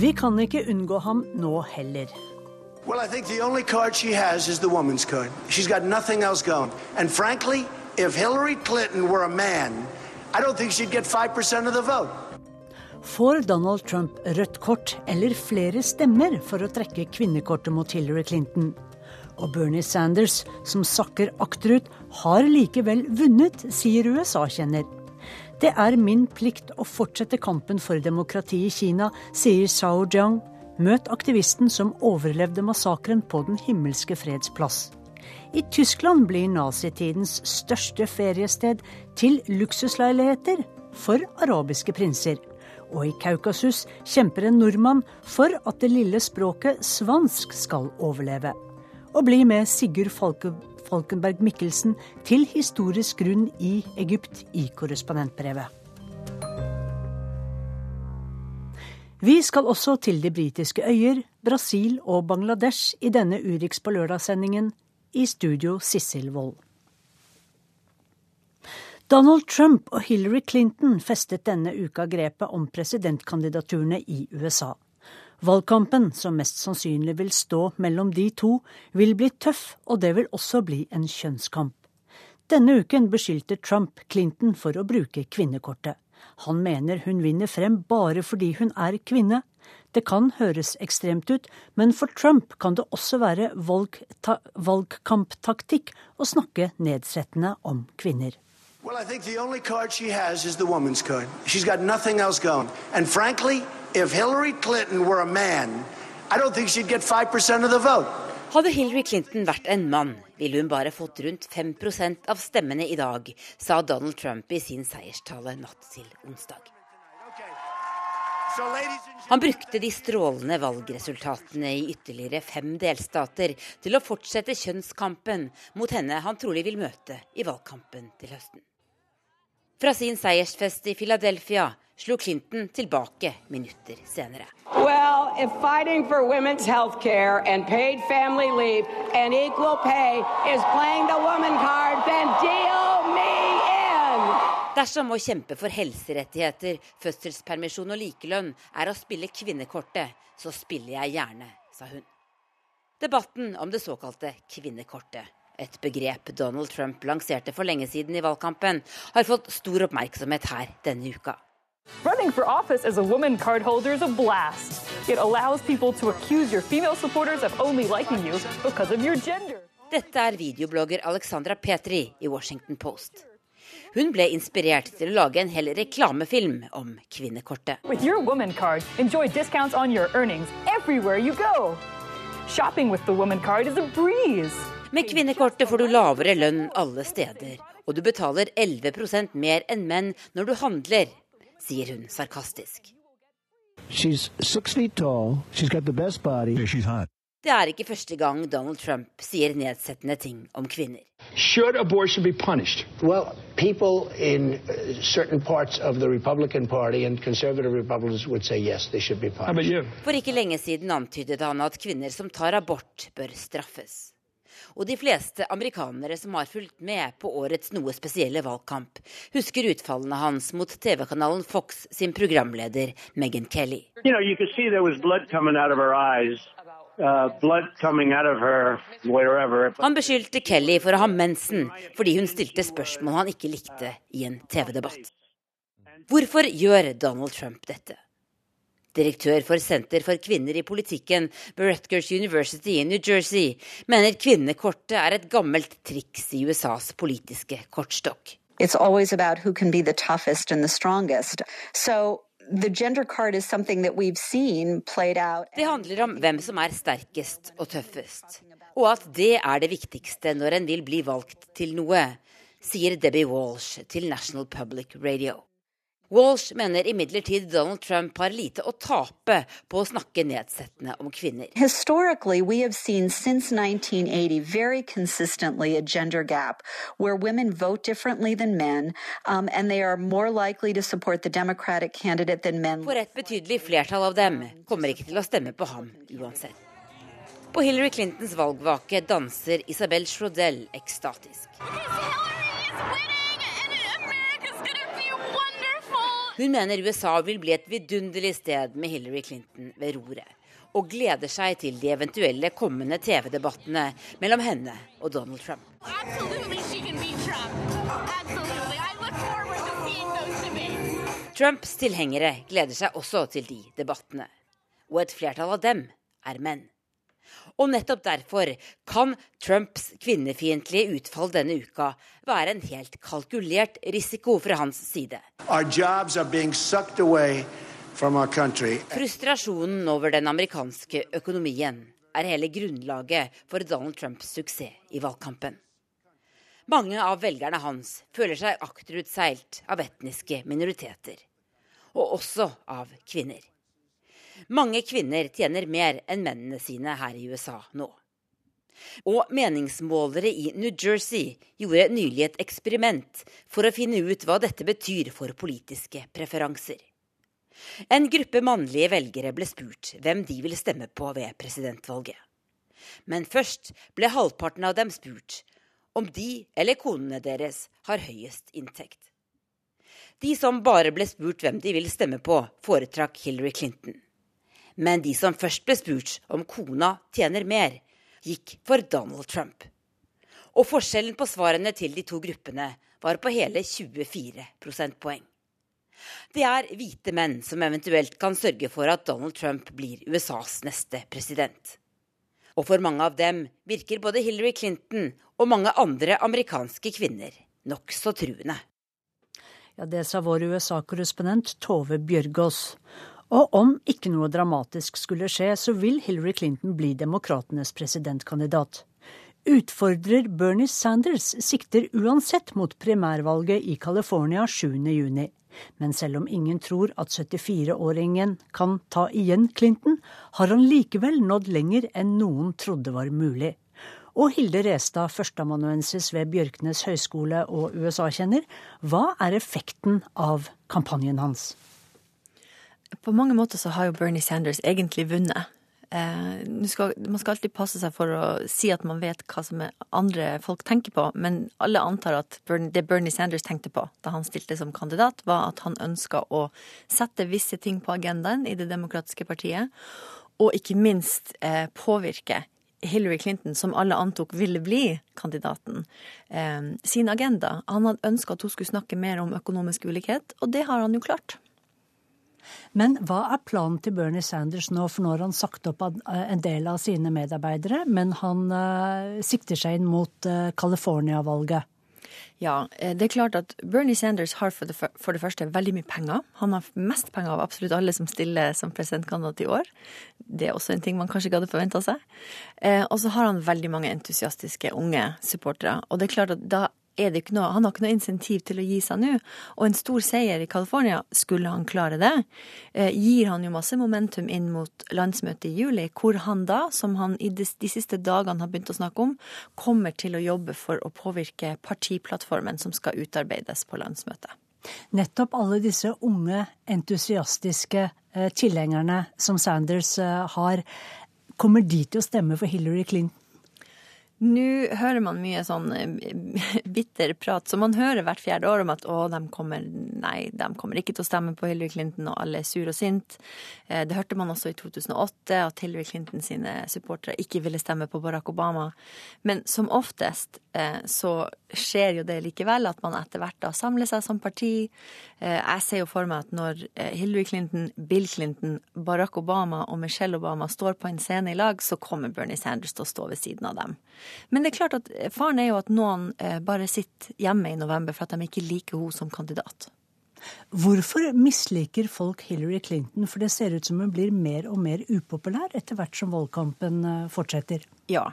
Vi kan ikke unngå ham nå heller. Well, I think the only card she has is the woman's card. She's got nothing else going. And frankly, if Hillary Clinton were a man, I don't think she'd get 5% of the vote. Får Donald Trump rødt kort eller flere stemmer for å trekke kvinnekortet mot Hillary Clinton? Og Bernie Sanders, som sakker akterut, har likevel vunnet, sier USA-kjenner. Det er min plikt å fortsette kampen for demokrati i Kina, sier Zhao Jiang. Møt aktivisten som overlevde massakren på Den himmelske freds plass. I Tyskland blir nazitidens største feriested til luksusleiligheter for arabiske prinser. Og i Kaukasus kjemper en nordmann for at det lille språket svansk skal overleve. Og bli med Sigurd Falke Falkenberg Mikkelsen til historisk grunn i Egypt i korrespondentbrevet. Vi skal også til de britiske øyer, Brasil og Bangladesh i denne Urix på lørdag-sendingen. I studio Sissel Wold. Donald Trump og Hillary Clinton festet denne uka grepet om presidentkandidaturene i USA. Valgkampen, som mest sannsynlig vil stå mellom de to, vil bli tøff, og det vil også bli en kjønnskamp. Denne uken beskyldte Trump Clinton for å bruke kvinnekortet. Han mener hun vinner frem bare fordi hun er kvinne. Det kan høres ekstremt ut, men for Trump kan det også være valgkamptaktikk å snakke nedsettende om kvinner. Well, I think the only card she has is the woman's card. She's got nothing else going. And frankly, If Hillary Clinton were a man, I don't think she'd get 5% of the vote. Hadde Hillary Clinton vært en mann, ville hun bare fått rundt 5% av stemmene i dag, sa Donald Trump i sin seierstale natt til onsdag. Han brukte de strålende valgresultatene i ytterligere fem delstater til å fortsette kjønnskampen mot henne han trolig vil møte i valgkampen til høsten. Fra sin seiersfest i Philadelphia slo Clinton tilbake minutter senere. Well, if fighting for women's health care and paid family leave and equal pay is playing the woman card, then deal me in! Dersom å kjempe for helserettigheter, fødselspermisjon og likelønn er å spille kvinnekortet, så spiller jeg gjerne, sa hun. Debatten om det såkalte kvinnekortet et begrep Donald Trump lanserte for lenge siden i valgkampen, har fått stor oppmerksomhet her denne uka. Running for office as a woman card holder is a blast. It allows people to accuse your female supporters of only liking you because of your gender. Dette er videoblogger Alexandra Petri i Washington Post. Hun ble inspirert til å lage en hel reklamefilm om kvinnekortet. With your woman card, enjoy discounts on your earnings everywhere you go. Shopping with the woman card is a breeze. Med kvinnekortet får du lavere lønn alle steder, og du betaler 11% mer enn menn når du handler, sier hun sarkastisk. Det er ikke første gang Donald Trump sier nedsettende ting om kvinner. Should abortion be punished? Well, people in uh, certain parts of the Republican Party and conservative Republicans would say yes, they should be punished. For ikke lenge siden antydet han at kvinner som tar abort, bør straffes og de fleste amerikanere som har fulgt med på årets noe spesielle valgkamp, husker utfallene hans mot TV-kanalen Fox sin programleder Meghan Kelly. You know, uh, han beskyldte Kelly for å ha mensen fordi hun stilte spørsmål han ikke likte i en TV-debatt. Hvorfor gjør Donald Trump dette? Direktør for Senter for kvinner i politikken ved Rutgers University i New Jersey mener kvinnekortet er et gammelt triks i USAs politiske kortstokk. It's always about who can be the toughest and the strongest. So the gender card is something that we've seen played out. Det handler om hvem som er sterkest og tøffest, og at det er det viktigste når en vil bli valgt til noe, sier Debbie Walsh til National Public Radio. Walsh mener imidlertid Donald Trump har lite å tape på å snakke nedsettende om kvinner. Historically, we have seen since 1980 very consistently a gender gap where women vote differently than men, um, and they are more likely to support the Democratic candidate than men. For et betydelig flertall av dem kommer ikke til å stemme på ham uansett. På Hillary Clintons valgvake danser Isabel Schrodell ekstatisk. Hun mener USA vil bli et vidunderlig sted med Hillary Clinton ved roret, og gleder seg til de eventuelle kommende TV-debattene mellom henne og Donald Trump. Trumps tilhengere gleder seg også til de debattene, og et flertall av dem er menn. Og nettopp derfor kan Trumps kvinnefiendtlige utfall denne uka være en helt kalkulert risiko fra hans side. Frustrasjonen over den amerikanske økonomien er hele grunnlaget for Donald Trumps suksess i valgkampen. Mange av velgerne hans føler seg akterutseilt av etniske minoriteter, og også av kvinner. Mange kvinner tjener mer enn mennene sine her i USA nå. Og meningsmålere i New Jersey gjorde nylig et eksperiment for å finne ut hva dette betyr for politiske preferanser. En gruppe mannlige velgere ble spurt hvem de ville stemme på ved presidentvalget. Men først ble halvparten av dem spurt om de eller konene deres har høyest inntekt. De som bare ble spurt hvem de vil stemme på, foretrakk Hillary Clinton. Men de som først ble spurt om kona tjener mer, gikk for Donald Trump. Og forskjellen på svarene til de to gruppene var på hele 24 prosentpoeng. Det er hvite menn som eventuelt kan sørge for at Donald Trump blir USAs neste president. Og for mange av dem virker både Hillary Clinton og mange andre amerikanske kvinner nokså truende. Ja, Det sa vår USA-korrespondent Tove Bjørgaas. Og om ikke noe dramatisk skulle skje, så vil Hillary Clinton bli demokratenes presidentkandidat. Utfordrer Bernie Sanders sikter uansett mot primærvalget i California 7.6. Men selv om ingen tror at 74-åringen kan ta igjen Clinton, har han likevel nådd lenger enn noen trodde var mulig. Og Hilde Restad, førsteamanuensis ved Bjørknes høgskole og USA-kjenner, hva er effekten av kampanjen hans? På mange måter så har jo Bernie Sanders egentlig vunnet. Eh, skal, man skal alltid passe seg for å si at man vet hva som andre folk tenker på, men alle antar at Bernie, det Bernie Sanders tenkte på da han stilte som kandidat, var at han ønska å sette visse ting på agendaen i Det demokratiske partiet, og ikke minst eh, påvirke Hillary Clinton, som alle antok ville bli kandidaten, eh, sin agenda. Han hadde ønska at hun skulle snakke mer om økonomisk ulikhet, og det har han jo klart. Men hva er planen til Bernie Sanders nå? For nå har han sagt opp eh, en del av sine medarbeidere, men han uh, sikter seg inn mot uh, California-valget. Ja, det er klart at Bernie Sanders har for det, for det, første veldig mye penger. Han har mest penger av absolutt alle som stiller som presidentkandidat i år. Det er også en ting man kanskje ikke hadde forventa seg. Eh, og så har han veldig mange entusiastiske unge supportere. Og det er klart at da noe, han har ikke noe insentiv til å gi seg nå. Og en stor seier i California, skulle han klare det, eh, gir han jo masse momentum inn mot landsmøtet i juli, hvor han da, som han i de, de siste dagene har begynt å snakke om, kommer til å jobbe for å påvirke partiplattformen som skal utarbeides på landsmøtet. Nettopp alle disse unge, entusiastiske eh, tilhengerne som Sanders eh, har, kommer de til å stemme for Hillary Clinton? Nå hører man mye sånn eh, bitter prat, så man hører hvert fjerde år om at å, de kommer, nei, de kommer ikke til å stemme på Hillary Clinton, og alle er sur og sint. Eh, det hørte man også i 2008, at Hillary Clinton sine supportere ikke ville stemme på Barack Obama. Men som oftest eh, så skjer jo det likevel, at man etter hvert da samler seg som parti. Jeg ser jo for meg at når Hillary Clinton, Bill Clinton, Barack Obama og Michelle Obama står på en scene i lag, så kommer Bernie Sanders til å stå ved siden av dem. Men det er klart at faren er jo at noen eh, bare sitter hjemme i november for at de ikke liker henne som kandidat. Hvorfor misliker folk Hillary Clinton? For det ser ut som hun blir mer og mer upopulær etter hvert som valgkampen eh, fortsetter. Ja.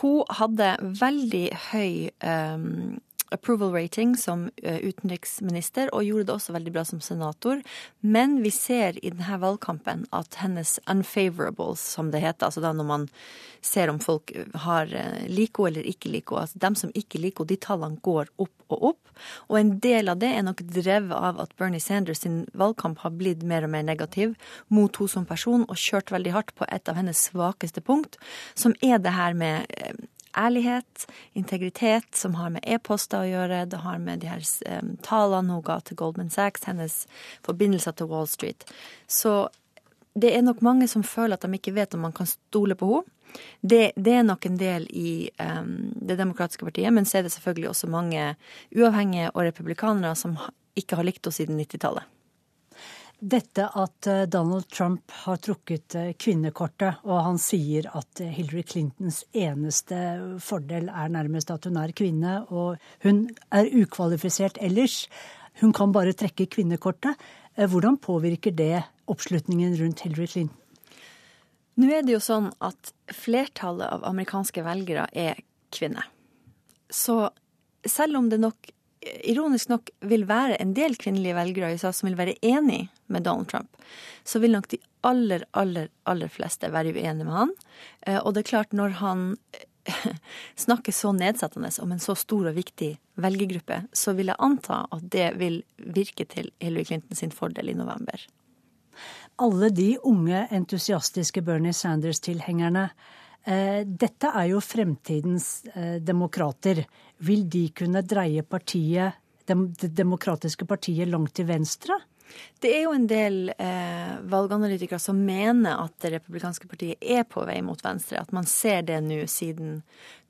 Hun hadde veldig høy um, approval rating som uh, utenriksminister, og gjorde det også veldig bra som senator. Men vi ser i denne valgkampen at hennes unfavorables, som det heter, altså da når man ser om folk har liko liker eller ikke henne, altså dem som ikke henne, de tallene går opp og opp. Og en del av det er nok drevet av at Bernie Sanders sin valgkamp har blitt mer og mer negativ mot henne som person, og kjørt veldig hardt på et av hennes svakeste punkt, som er det her med ærlighet, integritet, som har med e-poster å gjøre. Det har med de her um, talene hun ga til Goldman Sachs, hennes forbindelser til Wall Street. Så det er nok mange som føler at de ikke vet om man kan stole på henne. Det, det er nok en del i um, Det demokratiske partiet, men så er det selvfølgelig også mange uavhengige og republikanere som ikke har likt henne siden 90-tallet. Dette at eh, Donald Trump har trukket eh, kvinnekortet, og han sier at eh, Hillary Clintons eneste fordel er nærmest at hun er kvinne, og hun er ukvalifisert ellers. Hun kan bare trekke kvinnekortet. Hvordan påvirker det oppslutningen rundt Hillary Clinton? Nå er det jo sånn at flertallet av amerikanske velgere er kvinner. Så selv om det nok ironisk nok vil være en del kvinnelige velgere i USA som vil være enig med Donald Trump, så vil nok de aller, aller, aller fleste være uenige med han. Eh, og det er klart, når han eh, snakker så nedsettende om en så stor og viktig velgergruppe, så vil jeg anta at det vil virke til Hillary Clinton sin fordel i november. Alle de unge, entusiastiske Bernie Sanders-tilhengerne dette er jo fremtidens eh, demokrater. Vil de kunne dreie partiet, det demokratiske partiet langt til venstre? Det er jo en del eh, valganalytikere som mener at det republikanske partiet er på vei mot venstre. At man ser det nå siden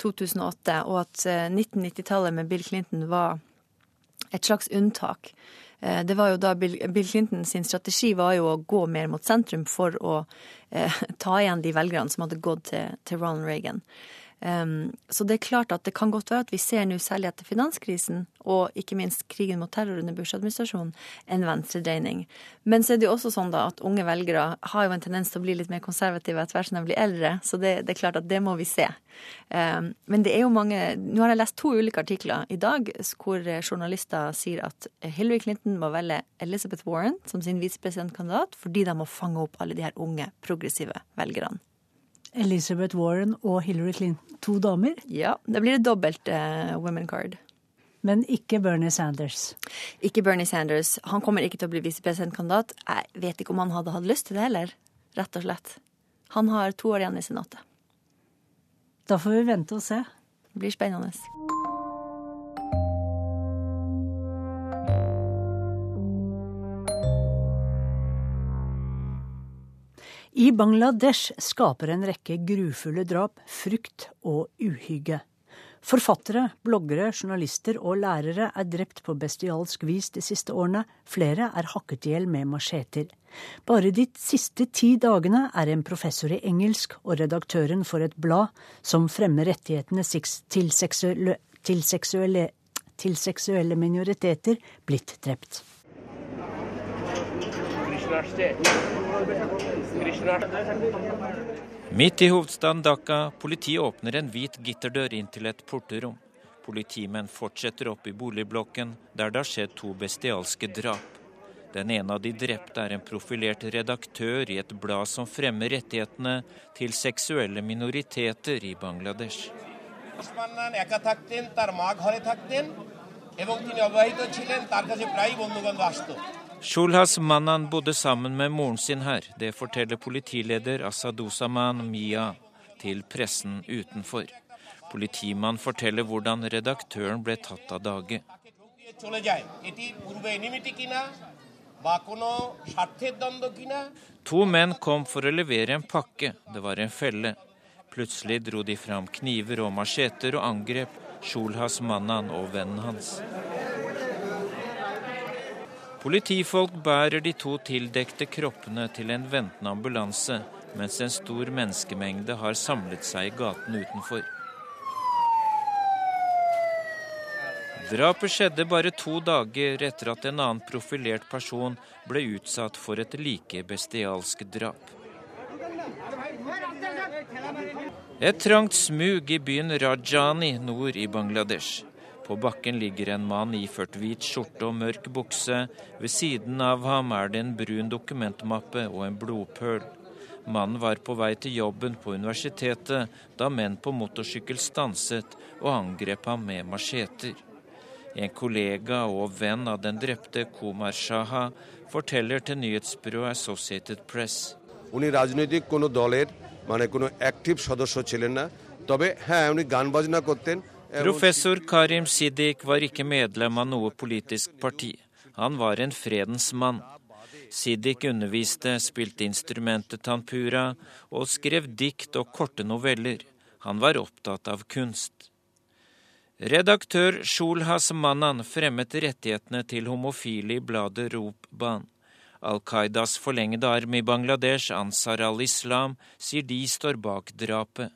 2008, og at eh, 1990-tallet med Bill Clinton var et slags unntak. Eh, det var jo da Bill, Clinton sin strategi var jo å gå mer mot sentrum for å eh, ta igjen de velgerne som hadde gått til Ronald Reagan. Så det er klart at det kan godt være at vi ser nå, særlig etter finanskrisen og ikke minst krigen mot terror under Bush-administrasjonen, en venstredreining. Men så er det jo også sånn da at unge velgere har jo en tendens til å bli litt mer konservative etter hvert som de blir eldre, så det, det, er klart at det må vi se. Men det er jo mange Nå har jeg lest to ulike artikler i dag hvor journalister sier at Hillary Clinton må velge Elizabeth Warren som sin visepresidentkandidat fordi de må fange opp alle de her unge, progressive velgerne. Elizabeth Warren og Hillary Clinton, to damer? Ja, det blir et dobbelt uh, women card. Men ikke Bernie Sanders? Ikke Bernie Sanders. Han kommer ikke til å bli visepresidentkandidat. Jeg vet ikke om han hadde hatt lyst til det heller, rett og slett. Han har to år igjen i Senatet. Da får vi vente og se. Det blir spennende. I Bangladesh skaper en rekke grufulle drap frykt og uhygge. Forfattere, bloggere, journalister og lærere er drept på bestialsk vis de siste årene. Flere er hakket i hjel med macheter. Bare de siste ti dagene er en professor i engelsk og redaktøren for et blad som fremmer rettighetene til seksuelle, til seksuelle, til seksuelle minoriteter, blitt drept. Midt i hovedstaden Dhaka, politiet åpner en hvit gitterdør inn til et porterom. Politimenn fortsetter opp i boligblokken, der det har skjedd to bestialske drap. Den ene av de drepte er en profilert redaktør i et blad som fremmer rettighetene til seksuelle minoriteter i Bangladesh. এবং তিনি অবিবাহিত ছিলেন তার কাছে প্রায়ই বন্ধুবান্ধব আসতো Shulhas Manan bodde sammen med moren sin her. Det forteller politileder Asadusaman Mia til pressen utenfor. Politimannen forteller hvordan redaktøren ble tatt av dage. To menn kom for å levere en pakke. Det var en felle. Plutselig dro de fram kniver og macheter og angrep Shulhas Manan og vennen hans. Politifolk bærer de to tildekte kroppene til en ventende ambulanse, mens en stor menneskemengde har samlet seg i gaten utenfor. Drapet skjedde bare to dager etter at en annen profilert person ble utsatt for et like bestialsk drap. Et trangt smug i byen Rajani nord i Bangladesh. På bakken ligger en mann iført hvit skjorte og mørk bukse. Ved siden av ham er det en brun dokumentmappe og en blodpøl. Mannen var på vei til jobben på universitetet da menn på motorsykkel stanset og angrep ham med macheter. En kollega og venn av den drepte Kumar Shaha forteller til nyhetsbyrået Associated Press. উনি রাজনৈতিক কোনো দলের মানে কোনো অ্যাক্টিভ সদস্য ছিলেন না তবে হ্যাঁ উনি গান বাজনা করতেন Professor Karim Siddiq var ikke medlem av noe politisk parti. Han var en fredens mann. Siddiq underviste, spilte instrumentet tanpura og skrev dikt og korte noveller. Han var opptatt av kunst. Redaktør Shulhas Manan fremmet rettighetene til homofile i bladet Ropban. Al Qaidas forlengede arm i Bangladesh, Ansar al-Islam, sier de står bak drapet.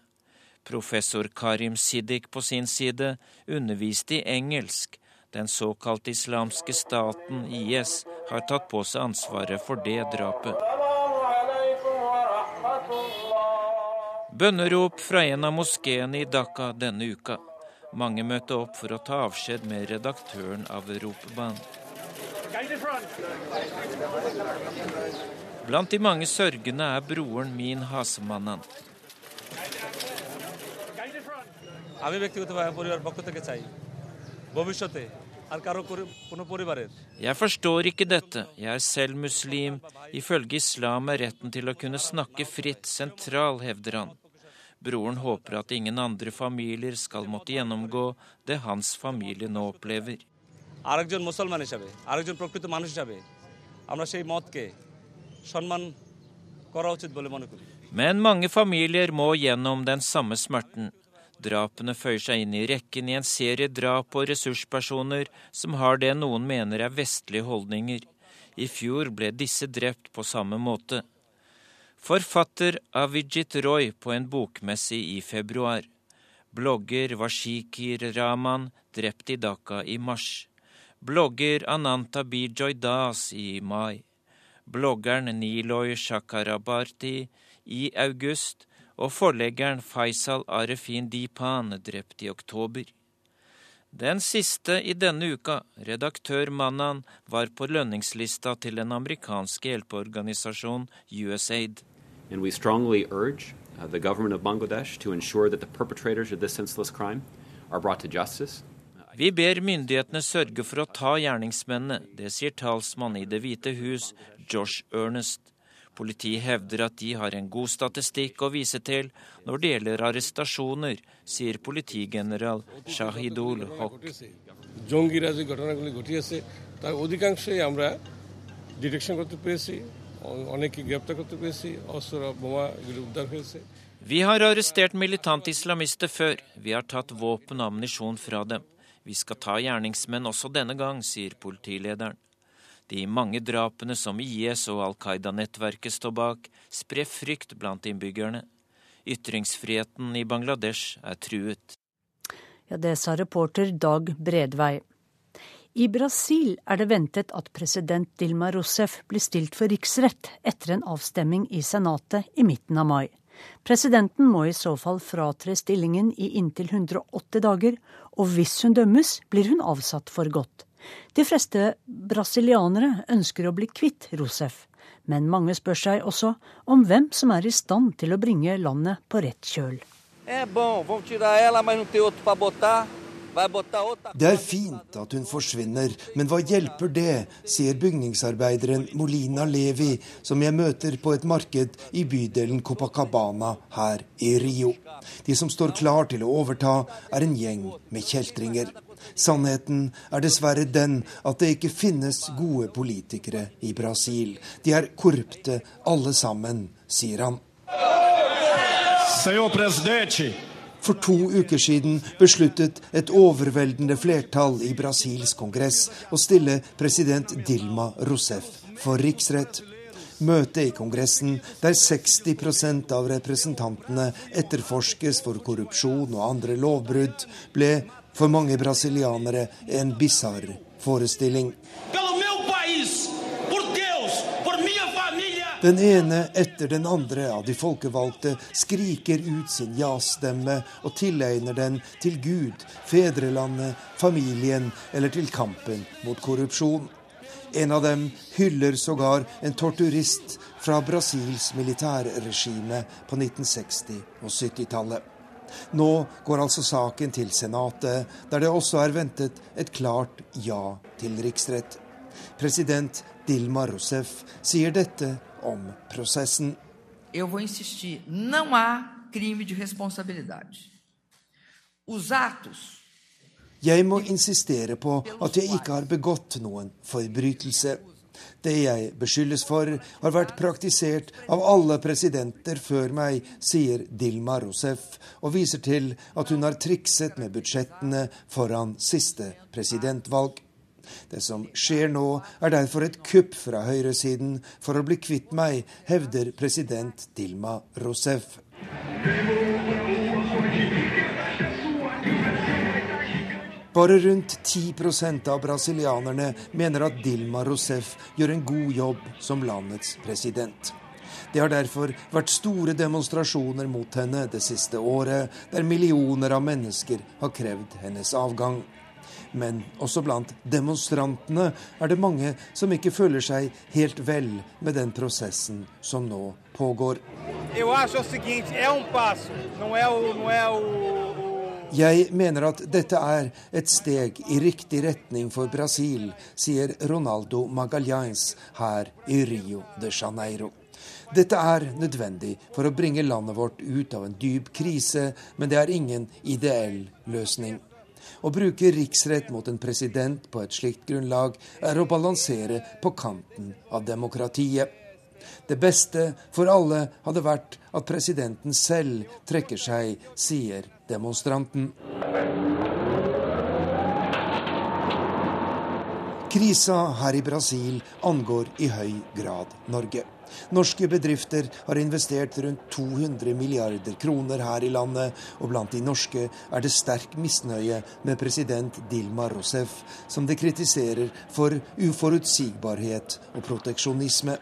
Professor Karim Siddiq på sin side underviste i engelsk. Den såkalte islamske staten, IS, har tatt på seg ansvaret for det drapet. Bønnerop fra en av moskeene i Dhaka denne uka. Mange møtte opp for å ta avskjed med redaktøren av Europabanen. Blant de mange sørgende er broren min Hasemannen. Jeg forstår ikke dette. Jeg er selv muslim. Ifølge islam er retten til å kunne snakke fritt sentral, hevder han. Broren håper at ingen andre familier skal måtte gjennomgå det hans familie nå opplever. Men mange familier må gjennom den samme smerten. Drapene føyer seg inn i rekken i en serie drap på ressurspersoner som har det noen mener er vestlige holdninger. I fjor ble disse drept på samme måte. Forfatter Avijit Roy på en bokmesse i februar. Blogger Washikir Rahman drept i Dhaka i mars. Blogger Ananta Bijoy Das i mai. Bloggeren Niloy Shakarabarti i august. Og forleggeren Faisal Arefin Dipan drept i oktober. Den siste i denne uka, redaktør Mannan, var på lønningslista til den amerikanske hjelpeorganisasjonen USAID. And we strongly urge uh, the government of Bangladesh to ensure that the perpetrators of this senseless crime are brought to justice. Vi ber myndighetene sørge for å ta gjerningsmennene. Det sier talsmann i Det hvite hus, Josh Ernest. Politiet hevder at de har en god statistikk å vise til når det gjelder arrestasjoner, sier politigeneral Shahidul Haq. Vi har arrestert militante islamister før. Vi har tatt våpen og ammunisjon fra dem. Vi skal ta gjerningsmenn også denne gang, sier politilederen. De mange drapene som IS og Al Qaida-nettverket står bak, sprer frykt blant innbyggerne. Ytringsfriheten i Bangladesh er truet. Ja, det sa reporter Dag Bredvei. I Brasil er det ventet at president Dilma Rousef blir stilt for riksrett etter en avstemming i Senatet i midten av mai. Presidenten må i så fall fratre stillingen i inntil 108 dager, og hvis hun dømmes, blir hun avsatt for godt. De fleste brasilianere ønsker å bli kvitt Rousef, men mange spør seg også om hvem som er i stand til å bringe landet på rett kjøl. É bom, vamos tirar ela, mas não tem outro para botar. Det er fint at hun forsvinner, men hva hjelper det, sier bygningsarbeideren Molina Levi, som jeg møter på et marked i bydelen Copacabana her i Rio. De som står klar til å overta, er en gjeng med kjeltringer. Sannheten er dessverre den at det ikke finnes gode politikere i Brasil. De er korrupte alle sammen, sier han. Senhor presidente, for to uker siden besluttet et overveldende flertall i Brasils kongress å stille president Dilma Rousef for riksrett. Møtet i Kongressen, der 60% av representantene etterforskes for korrupsjon og andre lovbrudd, ble for mange brasilianere en bisarr forestilling. Den ene etter den andre av de folkevalgte skriker ut sin ja-stemme og tilegner den til Gud, fedrelandet, familien eller til kampen mot korrupsjon. En av dem hyller sågar en torturist fra Brasils militærregime på 1960- og 70-tallet. Nå går altså saken til Senatet, der det også er ventet et klart ja til riksrett. President Dilma Rousef sier dette om prosessen. Eu vou insistir, não há crime de responsabilidade. Os atos jeg må insistere på at jeg ikke har begått noen forbrytelse. Det jeg beskyldes for, har vært praktisert av alle presidenter før meg, sier Dilma Rousef, og viser til at hun har trikset med budsjettene foran siste presidentvalg. Det som skjer nå, er derfor et kupp fra høyresiden for å bli kvitt meg, hevder president Dilma Rousef. Bare rundt 10% av brasilianerne mener at Dilma Rousef gjør en god jobb som landets president. Det har derfor vært store demonstrasjoner mot henne det siste året, der millioner av mennesker har krevd hennes avgang. Men også blant demonstrantene er det mange som ikke føler seg helt vel med den prosessen som nå pågår. Jeg mener at dette er et steg i riktig retning for Brasil, sier Ronaldo Magalhães her i Rio de Janeiro. Dette er nødvendig for å bringe landet vårt ut av en dyp krise, men det er ingen ideell løsning. Å bruke riksrett mot en president på et slikt grunnlag er å balansere på kanten av demokratiet. Det beste for alle hadde vært at presidenten selv trekker seg, sier demonstranten. Krisa her i Brasil angår i høy grad Norge. Norske bedrifter har investert rundt 200 milliarder kroner her i landet, og blant de norske er det sterk misnøye med president Dilma Rousef, som de kritiserer for uforutsigbarhet og proteksjonisme.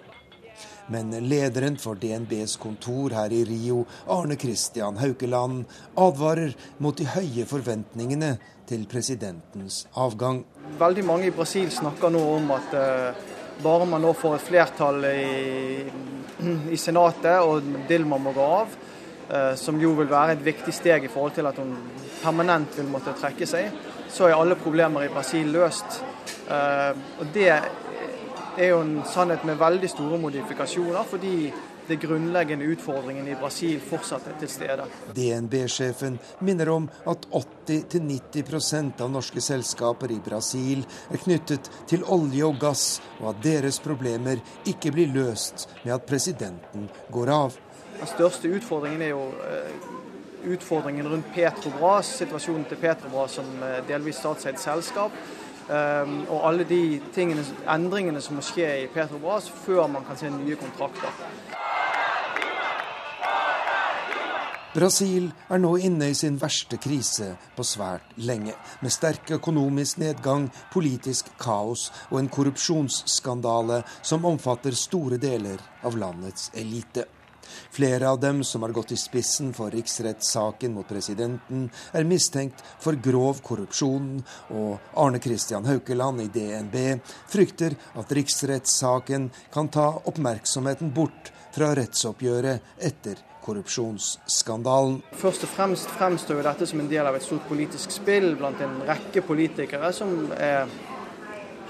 Men lederen for DNBs kontor her i Rio, Arne Christian Haukeland, advarer mot de høye forventningene til presidentens avgang. Veldig mange i Brasil snakker nå om at uh bare man nå får et flertall i, i Senatet og Dilma må gå av, eh, som jo vil være et viktig steg i forhold til at hun permanent vil måtte trekke seg, så er alle problemer i Brasil løst. Eh, og Det er jo en sannhet med veldig store modifikasjoner, fordi det grunnleggende utfordringen i Brasil fortsatt er til stede. DNB-sjefen minner om at 80-90% av norske selskaper i Brasil er knyttet til olje og gass, og at deres problemer ikke blir løst med at presidenten går av. Den største utfordringen er jo eh, utfordringen rundt Petrobras, situasjonen til Petrobras som eh, delvis statseid selskap. Og alle de tingene, endringene som må skje i Petrobras før man kan se nye kontrakter. Brasil er nå inne i sin verste krise på svært lenge, med sterk økonomisk nedgang, politisk kaos og en korrupsjonsskandale som omfatter store deler av landets elite. Flere av dem som har gått i spissen for riksrettssaken mot presidenten, er mistenkt for grov korrupsjon, og Arne Christian Haukeland i DNB frykter at riksrettssaken kan ta oppmerksomheten bort fra rettsoppgjøret etter korrupsjonsskandalen. Først og fremst fremstår dette som en del av et stort politisk spill blant en rekke politikere som er,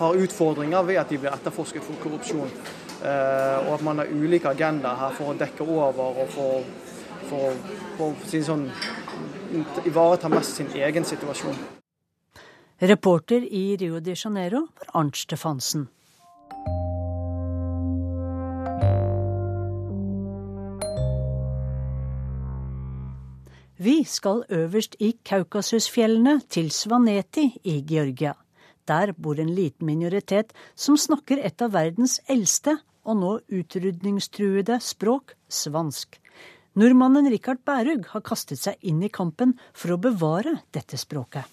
har utfordringer ved at de blir etterforsket for korrupsjon. Eh, og at man har ulike agendaer her for å dekke over og for, for, for, for sånn, ivareta mest sin egen situasjon. Reporter i Rio de Janeiro var Arnt Stefansen. Vi skal øverst i Kaukasusfjellene, til Svaneti i Georgia. Der bor en liten minoritet som snakker et av verdens eldste og nå utrydningstruede språk, svansk. Nordmannen Rikard Bærug har kastet seg inn i kampen for å bevare dette språket.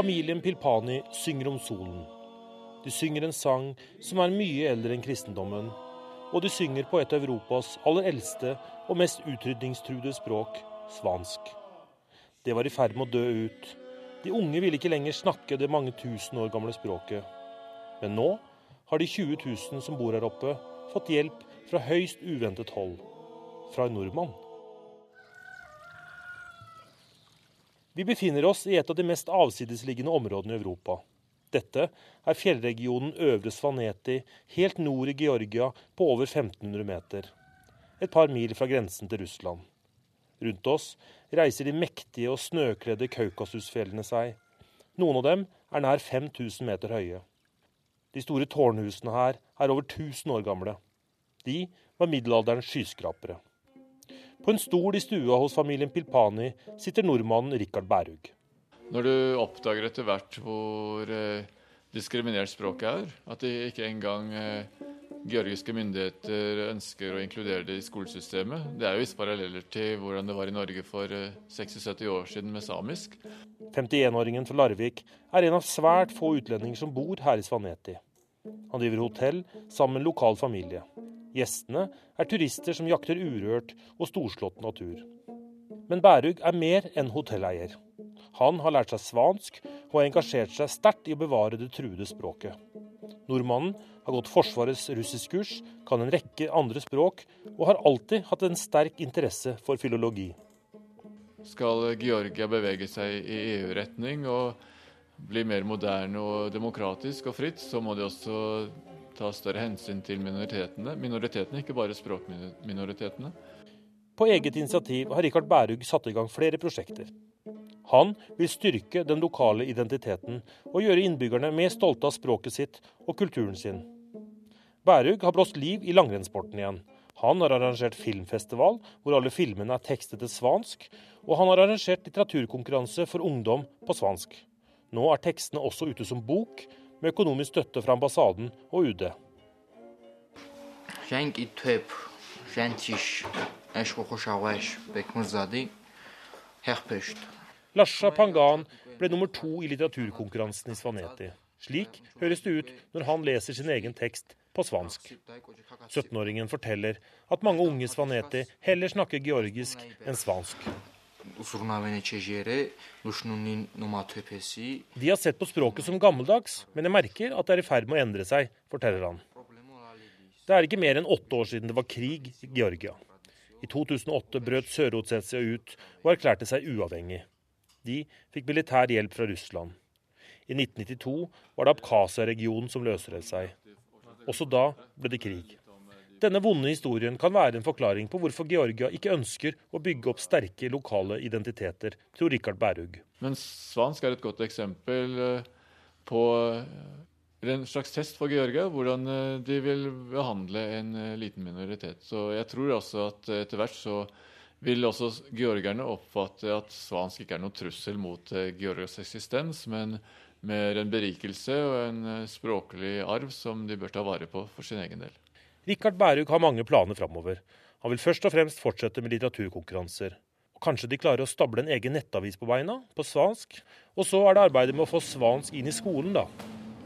Familien Pilpani synger om solen. De synger en sang som er mye eldre enn kristendommen. Og de synger på et av Europas aller eldste og mest utrydningstruede språk, svansk. Det var i ferd med å dø ut. De unge ville ikke lenger snakke det mange tusen år gamle språket. Men nå har de 20 000 som bor her oppe, fått hjelp fra høyst uventet hold. Fra en nordmann. Vi befinner oss i et av de mest avsidesliggende områdene i Europa. Dette er fjellregionen Øvre Svaneti, helt nord i Georgia, på over 1500 meter. Et par mil fra grensen til Russland. Rundt oss reiser de mektige og snøkledde Kaukasusfjellene seg. Noen av dem er nær 5000 meter høye. De store tårnhusene her er over 1000 år gamle. De var middelalderens skyskrapere. På en stol i stua hos familien Pilpani sitter nordmannen Rikard Bærug. Når du oppdager etter hvert hvor eh, diskriminert språket er, at de ikke engang eh, georgiske myndigheter ønsker å inkludere det i skolesystemet. Det er jo visse paralleller til hvordan det var i Norge for eh, 60-70 år siden med samisk. 51-åringen fra Larvik er en av svært få utlendinger som bor her i Svaneti. Han driver hotell sammen med lokal familie. Gjestene er turister som jakter urørt og storslått natur. Men Bærug er mer enn hotelleier. Han har lært seg svansk og har engasjert seg sterkt i å bevare det truede språket. Nordmannen har gått Forsvarets russiskkurs, kan en rekke andre språk, og har alltid hatt en sterk interesse for filologi. Skal Georgia bevege seg i EU-retning og bli mer moderne og demokratisk og fritt, så må de også ta større hensyn til minoritetene, minoritetene ikke bare språkminoritetene. På eget initiativ har Rikard Bærug satt i gang flere prosjekter. Han vil styrke den lokale identiteten og gjøre innbyggerne mer stolte av språket sitt og kulturen sin. Bærug har blåst liv i langrennssporten igjen. Han har arrangert filmfestival hvor alle filmene er tekstet til svansk, og han har arrangert litteraturkonkurranse for ungdom på svansk. Nå er tekstene også ute som bok, med økonomisk støtte fra ambassaden og UD. Lasha Pangan ble nummer to i litteraturkonkurransen i Svaneti. Slik høres det ut når han leser sin egen tekst på svansk. 17-åringen forteller at mange unge Svaneti heller snakker georgisk enn svansk. De har sett på språket som gammeldags, men jeg merker at det er i ferd med å endre seg, forteller han. Det er ikke mer enn åtte år siden det var krig i Georgia. I 2008 brøt Sør-Otsetsia ut og erklærte seg uavhengig. De fikk militær hjelp fra Russland. I 1992 var det Abkhasia-regionen som løsrev seg. Også da ble det krig. Denne vonde historien kan være en forklaring på hvorfor Georgia ikke ønsker å bygge opp sterke lokale identiteter, tror Rikard Bærug. Men svansk er et godt eksempel eh, på eh, en slags test for Georgia, hvordan eh, de vil behandle en liten minoritet. Så jeg tror også at etter hvert så vil også georgerne oppfatte at svansk ikke er noen trussel mot Georgias eksistens, men mer en berikelse og en språklig arv som de bør ta vare på for sin egen del. Rikard Bærug har mange planer framover. Han vil først og fremst fortsette med litteraturkonkurranser. Og kanskje de klarer å stable en egen nettavis på beina, på svansk. Og så er det arbeidet med å få svansk inn i skolen, da.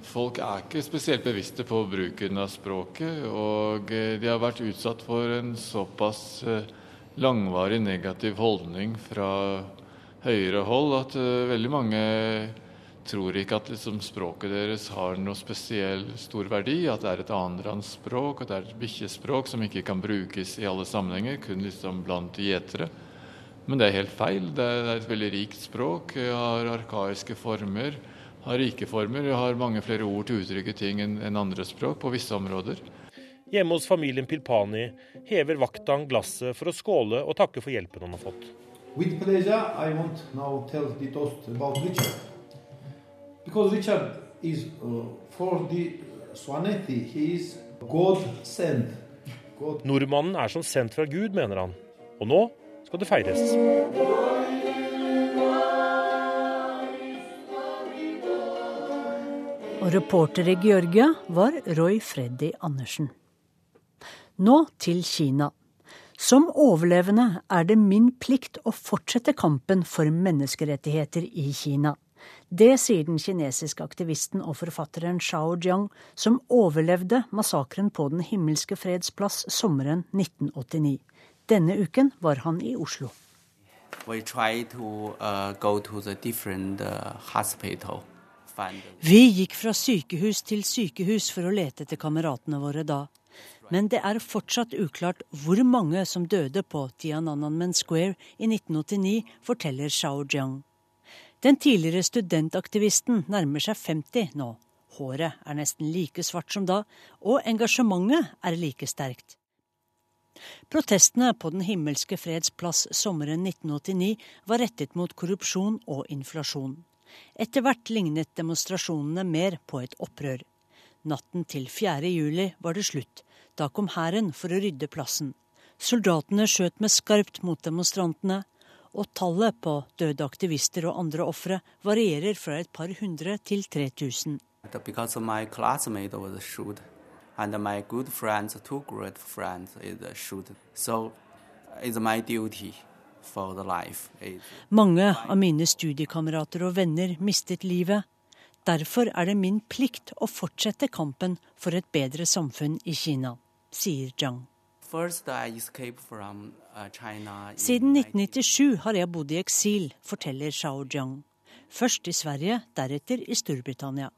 Folk er ikke spesielt bevisste på bruken av språket, og eh, de har vært utsatt for en såpass eh, langvarig negativ holdning fra høyere hold at eh, veldig mange tror ikke at liksom, språket deres har noe spesiell stor verdi. At det er et annenrandsspråk, at det er et bikkjespråk som ikke kan brukes i alle sammenhenger, kun liksom blant gjetere. Men det er helt feil. Det er, et veldig rikt språk. Jeg har arkaiske former, har rike former. Jeg har mange flere ord til å uttrykke ting enn andre språk på visse områder. Hjemme hos familien Pilpani hever Vaktan glasset for å skåle og takke for hjelpen han har fått. With pleasure, I want now tell the toast about Richard. Because Richard is uh, for the Swanetti, he is God sent. God. Nordmannen er som sendt fra Gud, mener han. Og nå skal det feires. Og reporter i Georgia var Roy Freddy Andersen. Nå til Kina. Som overlevende er det min plikt å fortsette kampen for menneskerettigheter i Kina. Det sier den kinesiske aktivisten og forfatteren Shao Jiang, som overlevde massakren på Den himmelske freds plass sommeren 1989. Denne uken var han i Oslo. Uh, uh, Vi gikk fra sykehus til sykehus for å lete etter kameratene våre da. Men det er fortsatt uklart hvor mange som døde på Tiananmen Square i 1989, forteller Shao Jiang. Den tidligere studentaktivisten nærmer seg 50 nå. Håret er nesten like svart som da, og engasjementet er like sterkt. Protestene på Den himmelske freds plass sommeren 1989 var rettet mot korrupsjon og inflasjon. Etter hvert lignet demonstrasjonene mer på et opprør. Natten til 4. juli var det slutt. Da kom hæren for å rydde plassen. Soldatene skjøt med skarpt mot demonstrantene og tallet på døde aktivister og andre ofre varierer fra et par hundre til 3000. And my good friends, two great friends, is shooted. So it's my duty for the life. Mange av mine studiekamerater og venner mistet livet. Derfor er det min plikt å fortsette kampen for et bedre samfunn i Kina, sier Zhang. Uh, Siden 1997 har jeg bodd i eksil, forteller Shao Jiang. Først i Sverige, deretter i Storbritannia.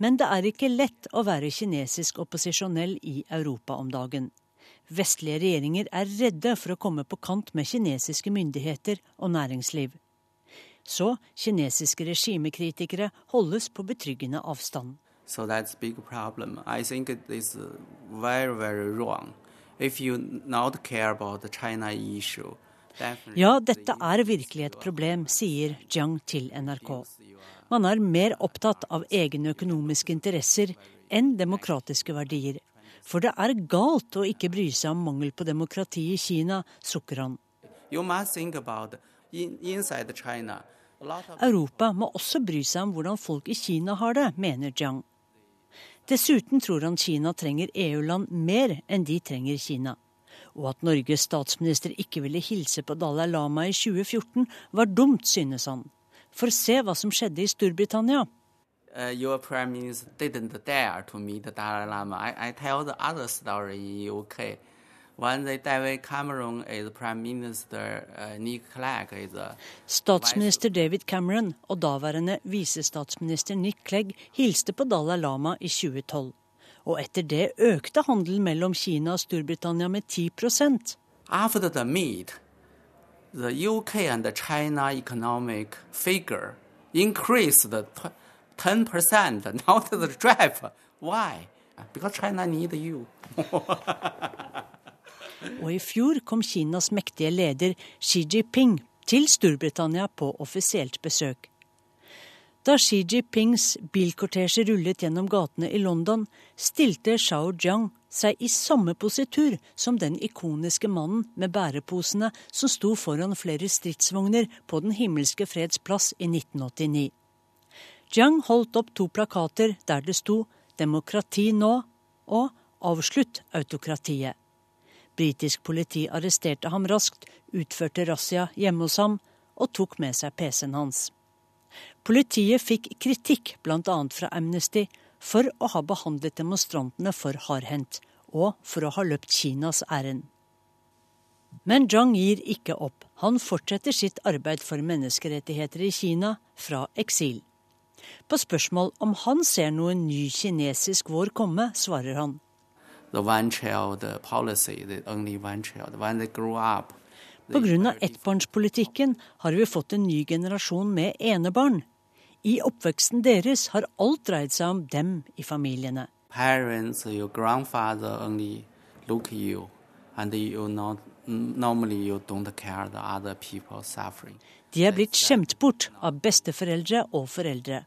Men det er ikke lett å være kinesisk opposisjonell i Europa om dagen. Vestlige regjeringer er redde for å komme på kant med kinesiske myndigheter og næringsliv. Så kinesiske regimekritikere holdes på betryggende avstand. So that's big problem. I think it is very, very wrong. Ja, dette er virkelig et problem, sier Jiang til NRK. Man er mer opptatt av egne økonomiske interesser enn demokratiske verdier. For det er galt å ikke bry seg om mangel på demokrati i Kina, sukker han. Europa må også bry seg om hvordan folk i Kina har det, mener Jiang. Dessuten tror han Kina trenger EU-land mer enn de trenger Kina. Og at Norges statsminister ikke ville hilse på Dalai Lama i 2014, var dumt, synes han. For se hva som skjedde i Storbritannia. Uh, your prime minister didn't dare to Dalai Lama. I, I tell the other story in. Statsminister David Cameron og daværende visestatsminister Nick Clegg hilste på Dalai Lama i 2012. Og etter det økte handelen mellom Kina og Storbritannia med 10% After the meet, the UK and the China economic figure increased 10%, not the drop. Why? Because China need you. Og i fjor kom Kinas mektige leder Xi Jinping til Storbritannia på offisielt besøk. Da Xi Jinpings bilkortesje rullet gjennom gatene i London, stilte Shao Jiang seg i samme positur som den ikoniske mannen med bæreposene som sto foran flere stridsvogner på Den himmelske freds plass i 1989. Jiang holdt opp to plakater der det sto 'Demokrati nå' og 'Avslutt autokratiet'. Britisk politi arresterte ham raskt, utførte razzia hjemme hos ham og tok med seg PC-en hans. Politiet fikk kritikk bl.a. fra Amnesty for å ha behandlet demonstrantene for hardhendt, og for å ha løpt Kinas ærend. Men Zhang gir ikke opp. Han fortsetter sitt arbeid for menneskerettigheter i Kina fra eksil. På spørsmål om han ser noen ny kinesisk vår komme, svarer han the one child policy, the only one child. When they grow up, Pga. ettbarnspolitikken har vi fått en ny generasjon med enebarn. I oppveksten deres har alt dreid seg om dem i familiene. Parents, your grandfather only look you, and you not, normally you don't care the other people suffering. De er blitt skjemt bort av besteforeldre og foreldre.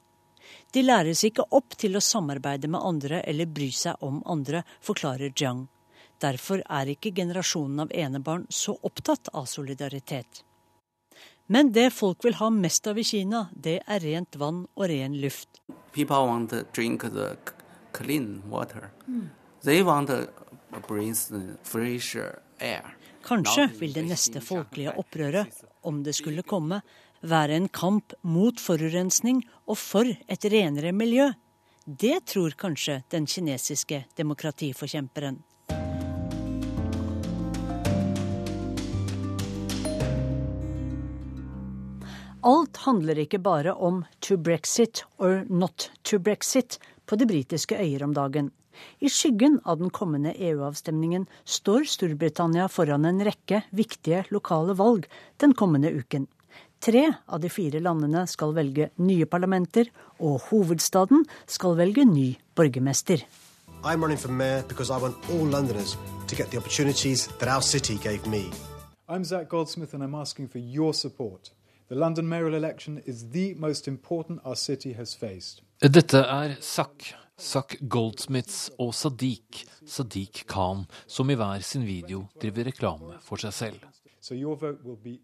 De læres ikke opp til å samarbeide med andre eller bry seg om andre, forklarer Jiang. Derfor er ikke generasjonen av enebarn så opptatt av solidaritet. Men det folk vil ha mest av i Kina, det er rent vann og ren luft. Kanskje vil det neste folkelige opprøret, om det skulle komme, være en kamp mot forurensning og for et renere miljø. Det tror kanskje den kinesiske demokratiforkjemperen. Alt handler ikke bare om to brexit or not to brexit på de britiske øyer om dagen. I skyggen av den kommende EU-avstemningen står Storbritannia foran en rekke viktige lokale valg den kommende uken. Tre av de fire landene skal velge nye parlamenter, og hovedstaden skal velge ny borgermester. I'm running for mayor because I want all Londoners to get the opportunities that our city gave me. I'm Zach Goldsmith and I'm asking for your support. The London mayoral election is the most important our city has faced. Dette er Zack, Zack Goldsmiths og Sadiq, Sadiq Khan, som i hver sin video driver reklame for seg selv. So your vote will be.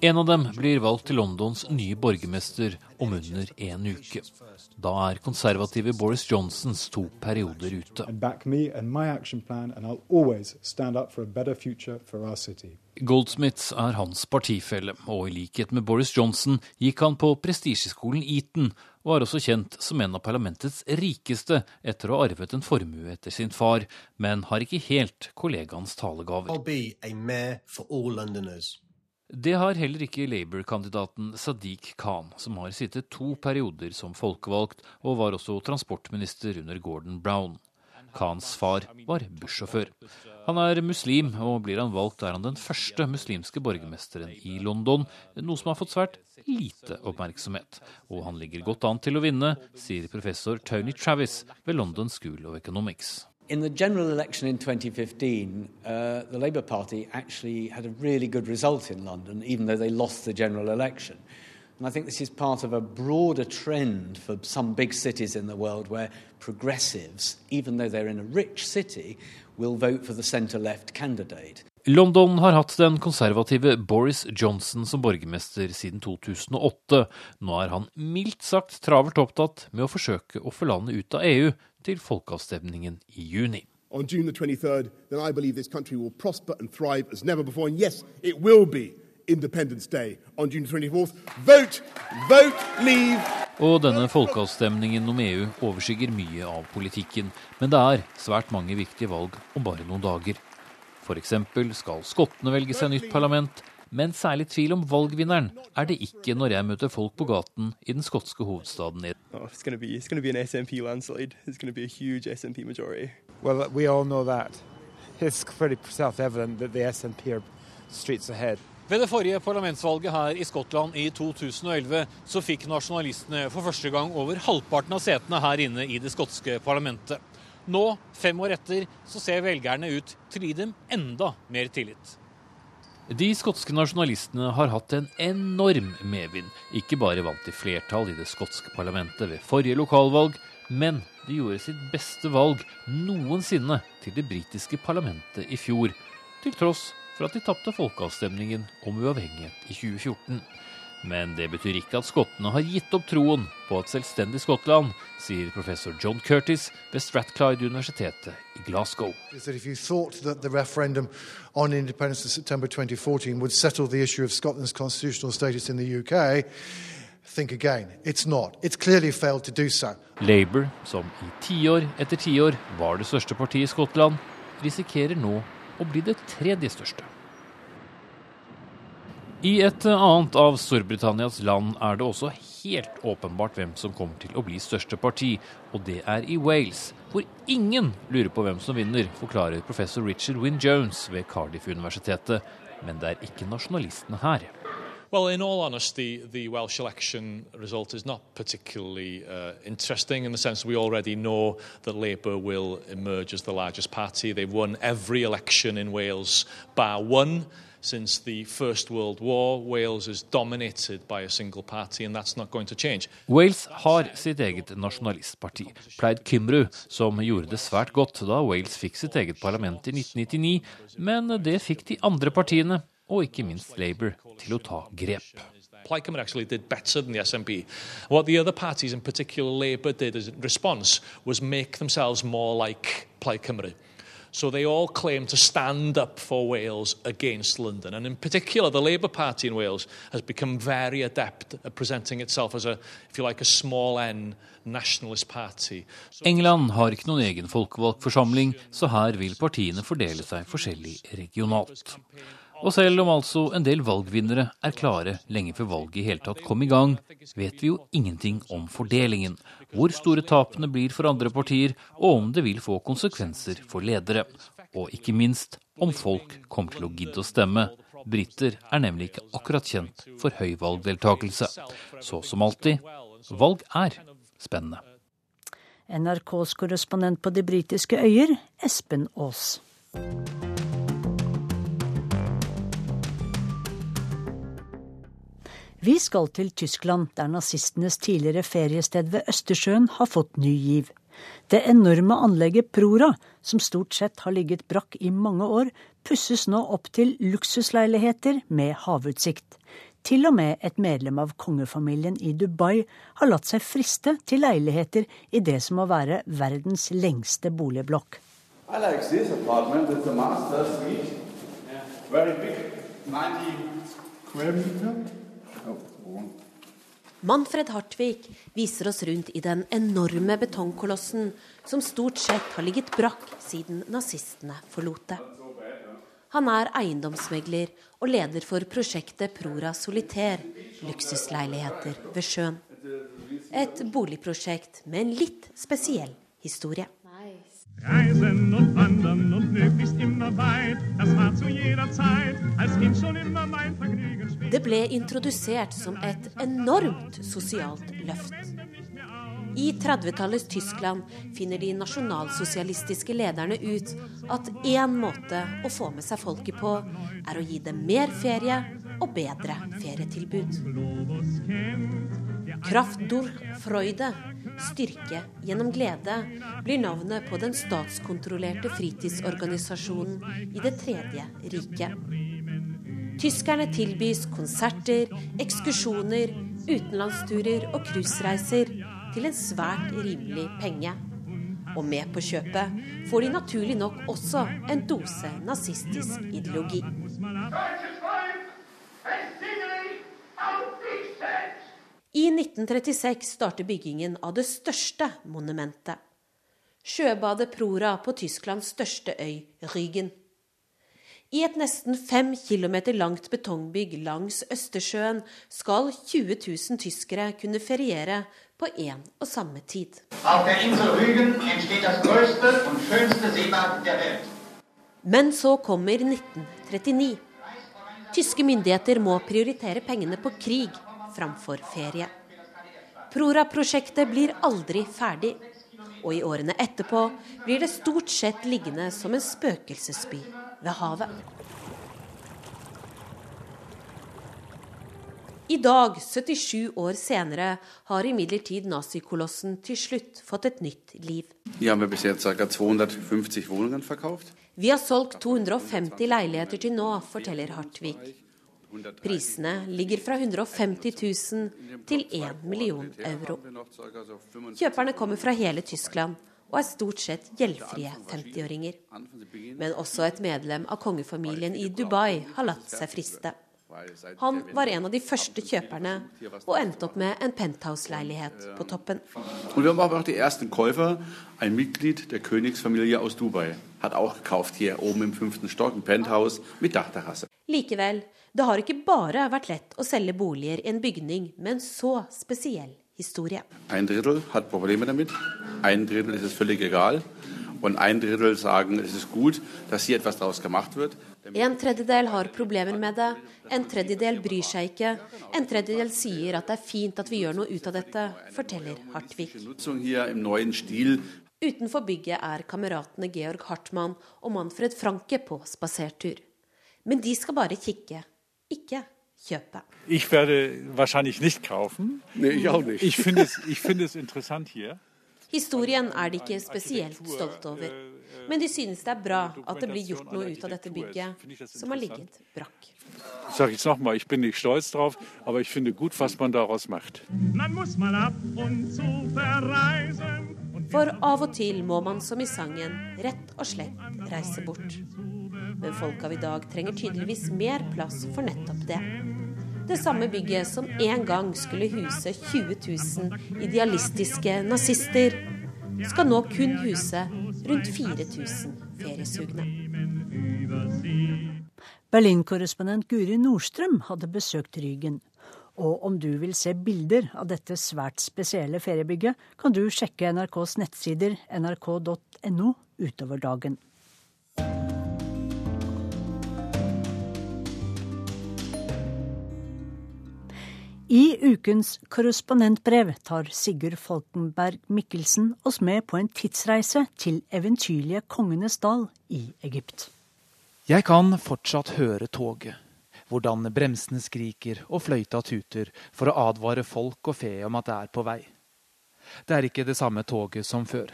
En av dem blir valgt til Londons nye borgermester om under en uke. Da er konservative Boris Johnsons to perioder ute. Goldsmiths er hans partifelle, og i likhet med Boris Johnson gikk han på prestisjeskolen Eton, og er også kjent som en av parlamentets rikeste etter å ha arvet en formue etter sin far, men har ikke helt kollegaens talegaver. Det har heller ikke Labour-kandidaten Sadiq Khan, som har sittet to perioder som folkevalgt og var også transportminister under Gordon Brown. Khans far var bussjåfør. Han er muslim, og blir han valgt, er han den første muslimske borgermesteren i London, noe som har fått svært lite oppmerksomhet. Og han ligger godt an til å vinne, sier professor Tony Travis ved London School of Economics. In the general election in 2015, uh, the Labour Party actually had a really good result in London, even though they lost the general election. And I think this is part of a broader trend for some big cities in the world where progressives, even though they're in a rich city, will vote for the centre-left candidate. London har hatt den konservative Boris Johnson som borgermester siden 2008. Nå er han mildt sagt travelt opptatt med å forsøke å få landet ut av EU til folkeavstemningen i juni. On June the 23rd, then I believe this country will prosper and thrive as never before. And yes, it will be. Independence Day on June 24th. Vote, vote, leave. Og denne folkeavstemningen om EU overskygger mye av politikken. Men det er svært mange viktige valg om bare noen dager. F.eks. skal skottene velge seg nytt parlament. Men særlig tvil om valgvinneren er det ikke når jeg møter folk på gaten i den skotske hovedstaden. Oh, it's gonna be, it's gonna be an SNP landslide. It's gonna be a huge SNP majority. Well, we all know that. It's pretty self-evident that the SNP are streets ahead. Ved det forrige parlamentsvalget her i Skottland i 2011 så fikk nasjonalistene for første gang over halvparten av setene her inne i det skotske parlamentet. Nå, fem år etter, så ser velgerne ut til å gi dem enda mer tillit. De skotske nasjonalistene har hatt en enorm medvind. Ikke bare vant de flertall i det skotske parlamentet ved forrige lokalvalg, men de gjorde sitt beste valg noensinne til det britiske parlamentet i fjor, til tross for at de tapte folkeavstemningen om uavhengighet i 2014. Men det betyr ikke at skottene har gitt opp troen på et selvstendig Skottland, sier professor John Curtis ved Strathclyde-universitetet i Glasgow. Labour, som i tiår etter tiår var det største partiet i Skottland, risikerer nå å bli det tredje største. I et annet av Storbritannias land er det også helt åpenbart hvem som kommer til å bli største parti, og det er i Wales, hvor ingen lurer på hvem som vinner, forklarer professor Richard Wynne Jones ved Cardiff-universitetet. Men det er ikke nasjonalistene her. Well, in all honesty, the Welsh election result is not particularly uh, interesting in the sense we already know that Labour will emerge as the largest party. They've won every election in Wales bar one. Since the First World War, Wales is dominated by a single party, and that's not going to change. Wales har sitt eget nasjonalistparti, Plaid Cymru, som gjorde det svært godt da Wales fikk sitt eget parlament i 1999, men det fikk de andre partiene og ikke minst Labour til å ta grep. Plaid actually did better than the SNP. What the other parties, in particular Labour, did as response was make themselves more like Plaid Cymru. So they all claim to stand up for Wales against London. And in particular, the Labour Party in Wales has become very adept at presenting itself as a, if you like, a small n nationalist party. England har ikke noen egen folkevalgt forsamling, så her vil partiene fordele seg forskjellig regionalt. Og selv om altså en del valgvinnere er klare lenge før valget i hele tatt kom i gang, vet vi jo ingenting om fordelingen, hvor store tapene blir for andre partier, og om det vil få konsekvenser for ledere. Og ikke minst om folk kommer til å gidde å stemme. Briter er nemlig ikke akkurat kjent for høy valgdeltakelse. Så som alltid, valg er spennende. NRKs korrespondent på de britiske øyer, Espen Aas. Vi skal til Tyskland, der nazistenes tidligere feriested ved Østersjøen har fått ny giv. Det enorme anlegget Prora, som stort sett har ligget brakk i mange år, pusses nå opp til luksusleiligheter med havutsikt. Til og med et medlem av kongefamilien i Dubai har latt seg friste til leiligheter i det som må være verdens lengste boligblokk. I like this apartment. It's a master suite. Very big. 90 square meter. Manfred Hartvig viser oss rundt i den enorme betongkolossen som stort sett har ligget brakk siden nazistene forlot det. Han er eiendomsmegler og leder for prosjektet Prora Solitaire, luksusleiligheter ved sjøen. Et boligprosjekt med en litt spesiell historie. Reisen und wandern und möglichst immer weit, das war zu jeder Zeit als Kind schon immer mein Vergnügen. Det ble introdusert som et enormt sosialt løft. I 30-tallets Tyskland finner de nasjonalsosialistiske lederne ut at én måte å få med seg folket på, er å gi dem mer ferie og bedre ferietilbud. Kraft durch Freude, styrke gjennom glede, blir navnet på den statskontrollerte fritidsorganisasjonen i Det tredje riket. Tyskerne tilbys konserter, ekskursjoner, utenlandsturer og cruisereiser til en svært rimelig penge. Og med på kjøpet får de naturlig nok også en dose nazistisk ideologi. I 1936 starter byggingen av det største monumentet. Sjøbadet Prora på Tysklands største øy, Rügen. I et nesten fem kilometer langt betongbygg langs Østersjøen skal 20 000 tyskere kunne feriere på én og samme tid. Men så kommer 1939. Tyske myndigheter må prioritere pengene på krig framfor ferie. Prora-prosjektet blir aldri ferdig. Og i årene etterpå blir det stort sett liggende som en spøkelsesby ved havet. I dag, 77 år senere, har imidlertid nazikolossen til slutt fått et nytt liv. Vi har solgt 250 leiligheter til nå, forteller Hartvig. Prisene ligger fra 150 000 til 1 million euro. Kjøperne kommer fra hele Tyskland og er stort sett gjeldfrie 50-åringer. Men også et medlem av kongefamilien i Dubai har latt seg friste. Han var en av de første kjøperne og endte opp med en penthouse-leilighet på toppen. Og vi vært de første kjøperne. en Mitglied der Königsfamilie aus Dubai, auch gekauft hier oben im fünften Stock, ein Penthouse mit Dachterrasse. Likevel, det har ikke bare vært lett å selge boliger i en bygning med en så spesiell historie. Ein Drittel problemer med det. En Drittel er es völlig egal. Og en Drittel sier det er godt, dass hier etwas daraus gemacht wird. En tredjedel har problemer med det, en tredjedel bryr seg ikke. En tredjedel sier at det er fint at vi gjør noe ut av dette, forteller Hartvig. Utenfor bygget er kameratene Georg Hartmann og Manfred Franke på spasertur. Men de skal bare kikke, ikke kjøpe. Jeg werde wahrscheinlich nicht kaufen. Nee, ich auch nicht. Ich finde es, ich finde es interessant hier. Historien er de ikke spesielt stolte over. Men de synes det er bra at det blir gjort noe ut av dette bygget, som har ligget brakk. Sag ich nochmal, ich bin nicht stolz drauf, aber ich finde gut, was man daraus macht. Man muss mal ab und zu verreisen. For av og til må man, som i sangen, rett og slett reise bort. Men folk av i dag trenger tydeligvis mer plass for nettopp det. Det samme bygget som en gang skulle huse 20 000 idealistiske nazister, skal nå kun huse rundt 4000 feriesugne. Berlin-korrespondent Guri Nordstrøm hadde besøkt Rygen. Og om du vil se bilder av dette svært spesielle feriebygget, kan du sjekke NRKs nettsider nrk.no utover dagen. I ukens korrespondentbrev tar Sigurd Falkenberg Mikkelsen oss med på en tidsreise til eventyrlige Kongenes dal i Egypt. Jeg kan fortsatt høre toget hvordan bremsene skriker og fløyta tuter for å advare folk og fe om at det er på vei. Det er ikke det samme toget som før.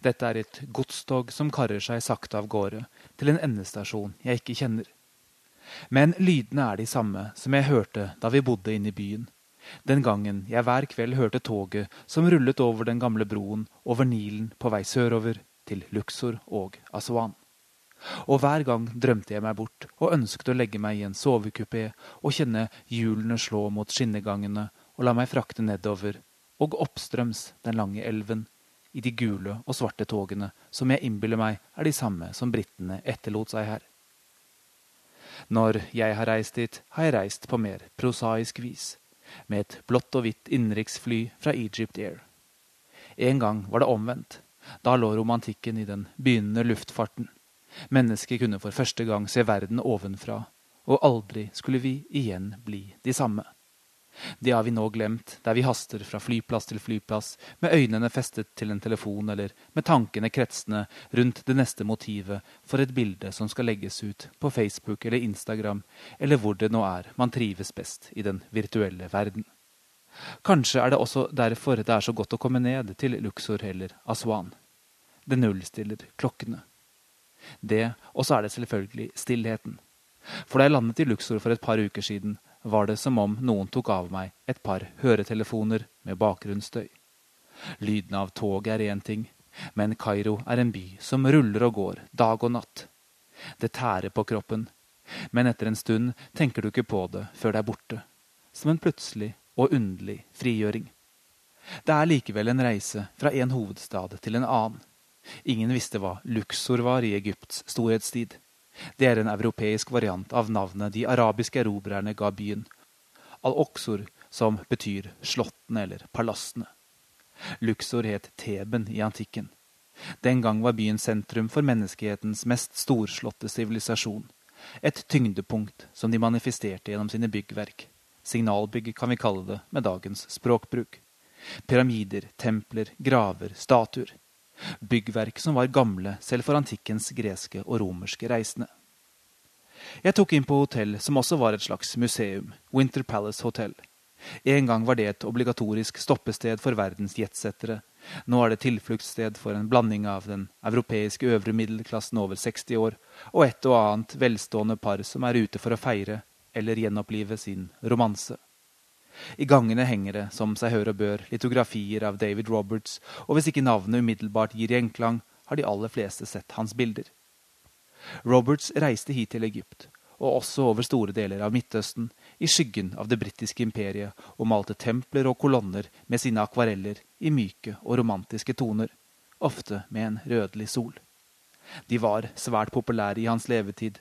Dette er et godstog som karrer seg sakte av gårde til en endestasjon jeg ikke kjenner. Men lydene er de samme som jeg hørte da vi bodde inne i byen. Den gangen jeg hver kveld hørte toget som rullet over den gamle broen over Nilen på vei sørover til Luxor og Aswan. Og hver gang drømte jeg meg bort og ønsket å legge meg i en sovekupé og kjenne hjulene slå mot skinnegangene og la meg frakte nedover og oppstrøms den lange elven i de gule og svarte togene som jeg innbiller meg er de samme som britene etterlot seg her. Når jeg har reist dit, har jeg reist på mer prosaisk vis, med et blått og hvitt innenriksfly fra Egypt Air. En gang var det omvendt. Da lå romantikken i den begynnende luftfarten. Mennesket kunne for første gang se verden ovenfra, og aldri skulle vi igjen bli de samme. Det har vi nå glemt, der vi haster fra flyplass til flyplass, med øynene festet til en telefon eller med tankene kretsende rundt det neste motivet for et bilde som skal legges ut på Facebook eller Instagram, eller hvor det nå er man trives best i den virtuelle verden. Kanskje er det også derfor det er så godt å komme ned til Luxor eller Aswan. Det nullstiller klokkene. Det, og så er det selvfølgelig stillheten. For da jeg landet i Luxor for et par uker siden, var det som om noen tok av meg et par høretelefoner med bakgrunnsstøy. Lyden av toget er én ting, men Kairo er en by som ruller og går dag og natt. Det tærer på kroppen, men etter en stund tenker du ikke på det før det er borte. Som en plutselig og underlig frigjøring. Det er likevel en reise fra en hovedstad til en annen. Ingen visste hva Luxor var i Egypts storhetstid. Det er en europeisk variant av navnet de arabiske erobrerne ga byen. Al-Oksor, som betyr slottene eller palassene. Luxor het Teben i antikken. Den gang var byen sentrum for menneskehetens mest storslåtte sivilisasjon. Et tyngdepunkt som de manifesterte gjennom sine byggverk. Signalbygg kan vi kalle det med dagens språkbruk. Pyramider, templer, graver, statuer byggverk som var gamle selv for antikkens greske og romerske reisende. Jeg tok inn på hotell som også var et slags museum, Winter Palace Hotel. En gang var det et obligatorisk stoppested for verdens jetsettere. Nå er det tilfluktssted for en blanding av den europeiske øvre middelklassen over 60 år og et og annet velstående par som er ute for å feire eller gjenopplive sin romanse. I gangene henger det, som seg hør og bør, litografier av David Roberts, og hvis ikke navnet umiddelbart gir gjenklang, har de aller fleste sett hans bilder. Roberts reiste hit til Egypt, og også over store deler av Midtøsten, i skyggen av det britiske imperiet, og malte templer og kolonner med sine akvareller i myke og romantiske toner, ofte med en rødlig sol. De var svært populære i hans levetid,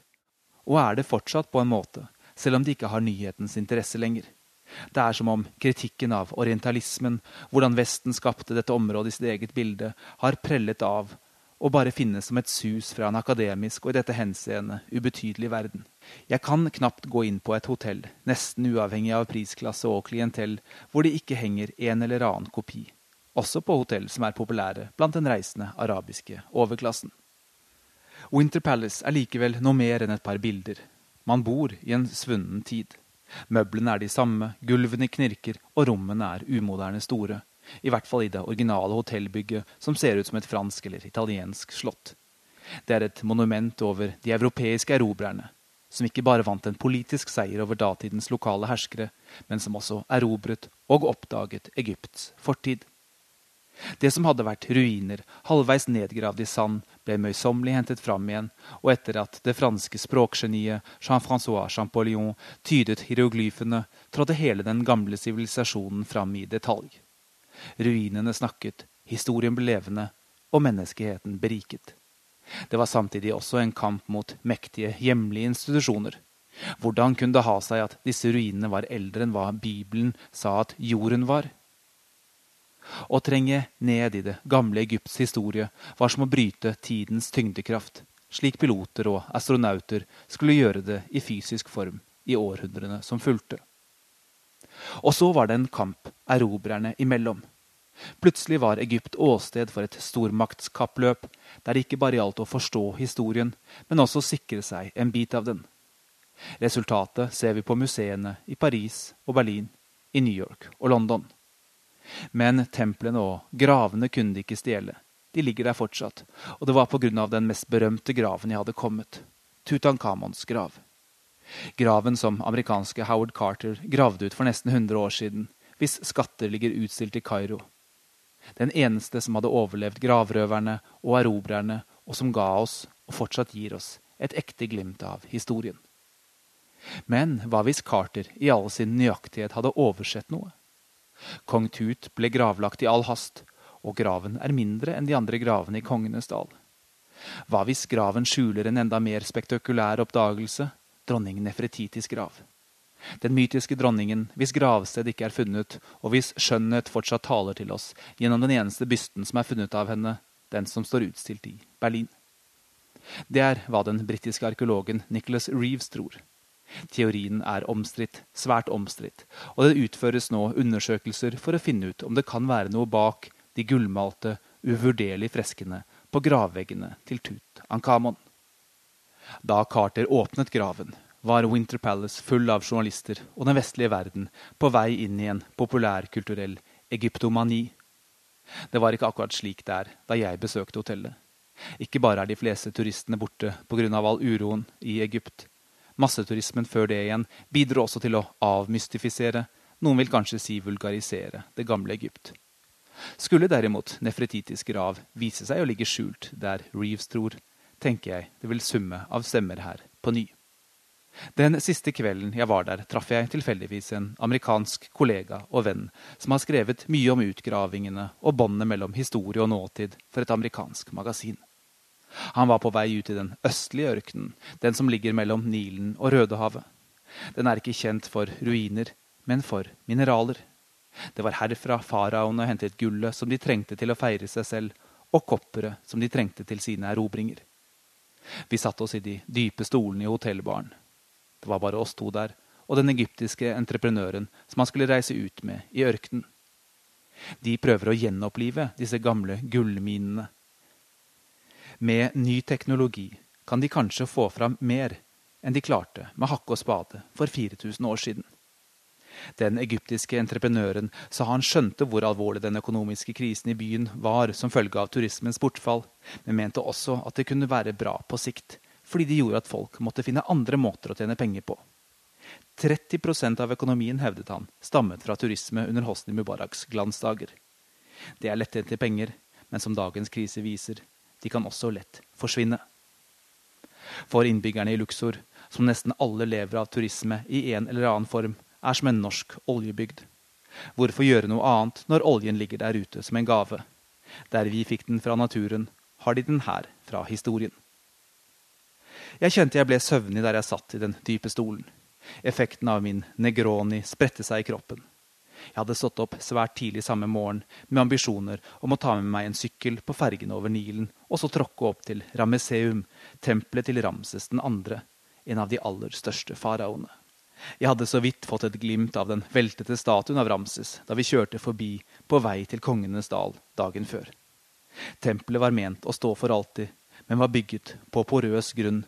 og er det fortsatt på en måte, selv om de ikke har nyhetens interesse lenger. Det er som om kritikken av orientalismen, hvordan Vesten skapte dette området i sitt eget bilde, har prellet av og bare finnes som et sus fra en akademisk og i dette henseende ubetydelig verden. Jeg kan knapt gå inn på et hotell, nesten uavhengig av prisklasse og klientell, hvor det ikke henger en eller annen kopi. Også på hotell som er populære blant den reisende arabiske overklassen. Winter Palace er likevel noe mer enn et par bilder. Man bor i en svunnen tid. Møblene er de samme, gulvene knirker, og rommene er umoderne store. I hvert fall i det originale hotellbygget, som ser ut som et fransk eller italiensk slott. Det er et monument over de europeiske erobrerne, som ikke bare vant en politisk seier over datidens lokale herskere, men som også erobret og oppdaget Egypts fortid. Det som hadde vært ruiner, halvveis nedgravd i sand, ble møysommelig hentet fram igjen, og etter at det franske språkgeniet Jean-Francois Champollion tydet hieroglyfene, trådte hele den gamle sivilisasjonen fram i detalj. Ruinene snakket, historien ble levende, og menneskeheten beriket. Det var samtidig også en kamp mot mektige hjemlige institusjoner. Hvordan kunne det ha seg at disse ruinene var eldre enn hva Bibelen sa at jorden var? Å trenge ned i det gamle Egypts historie var som å bryte tidens tyngdekraft, slik piloter og astronauter skulle gjøre det i fysisk form i århundrene som fulgte. Og så var det en kamp erobrerne imellom. Plutselig var Egypt åsted for et stormaktskappløp, der det ikke bare gjaldt å forstå historien, men også sikre seg en bit av den. Resultatet ser vi på museene i Paris og Berlin, i New York og London. Men templene og gravene kunne de ikke stjele. De ligger der fortsatt, og det var på grunn av den mest berømte graven jeg hadde kommet, Tutankhamons grav. Graven som amerikanske Howard Carter gravde ut for nesten 100 år siden, hvis skatter ligger utstilt i Kairo. Den eneste som hadde overlevd gravrøverne og erobrerne, og som ga oss, og fortsatt gir oss, et ekte glimt av historien. Men hva hvis Carter i all sin nøyaktighet hadde oversett noe? Kong Tut ble gravlagt i all hast, og graven er mindre enn de andre gravene i Kongenes dal. Hva hvis graven skjuler en enda mer spektakulær oppdagelse, dronning Nefretitis grav? Den mytiske dronningen hvis gravsted ikke er funnet, og hvis skjønnhet fortsatt taler til oss gjennom den eneste bysten som er funnet av henne, den som står utstilt i Berlin. Det er hva den britiske arkeologen Nicholas Reeves tror. Teorien er omstridt, svært omstridt, og det utføres nå undersøkelser for å finne ut om det kan være noe bak de gullmalte, uvurderlige freskene på gravveggene til Tut Ankamon. Da Carter åpnet graven, var Winter Palace full av journalister og den vestlige verden på vei inn i en populærkulturell egyptomani. Det var ikke akkurat slik det er da jeg besøkte hotellet. Ikke bare er de fleste turistene borte pga. all uroen i Egypt, Masseturismen før det igjen bidro også til å avmystifisere, noen vil kanskje si vulgarisere, det gamle Egypt. Skulle derimot Nefretitis grav vise seg å ligge skjult der Reeves tror, tenker jeg det vil summe av stemmer her på ny. Den siste kvelden jeg var der, traff jeg tilfeldigvis en amerikansk kollega og venn som har skrevet mye om utgravingene og båndet mellom historie og nåtid for et amerikansk magasin. Han var på vei ut i den østlige ørkenen, den som ligger mellom Nilen og Rødehavet. Den er ikke kjent for ruiner, men for mineraler. Det var herfra faraoene hentet gullet som de trengte til å feire seg selv, og kopperet som de trengte til sine erobringer. Vi satte oss i de dype stolene i hotellbaren. Det var bare oss to der, og den egyptiske entreprenøren som han skulle reise ut med i ørkenen. De prøver å gjenopplive disse gamle gullminene med ny teknologi kan de kanskje få fram mer enn de klarte med hakke og spade for 4000 år siden. Den egyptiske entreprenøren sa han skjønte hvor alvorlig den økonomiske krisen i byen var som følge av turismens bortfall, men mente også at det kunne være bra på sikt, fordi det gjorde at folk måtte finne andre måter å tjene penger på. 30% av økonomien, hevdet han, stammet fra turisme under Hosni Mubaraks glansdager. Det er lettjente penger, men som dagens krise viser, de kan også lett forsvinne. For innbyggerne i Luxor, som nesten alle lever av turisme i en eller annen form, er som en norsk oljebygd. Hvorfor gjøre noe annet når oljen ligger der ute som en gave? Der vi fikk den fra naturen, har de den her fra historien. Jeg kjente jeg ble søvnig der jeg satt i den dype stolen. Effekten av min negroni spredte seg i kroppen. Jeg hadde stått opp svært tidlig samme morgen med ambisjoner om å ta med meg en sykkel på fergen over Nilen, og så tråkke opp til Ramesseum, tempelet til Ramses den andre, en av de aller største faraoene. Jeg hadde så vidt fått et glimt av den veltete statuen av Ramses da vi kjørte forbi på vei til Kongenes dal dagen før. Tempelet var ment å stå for alltid, men var bygget på porøs grunn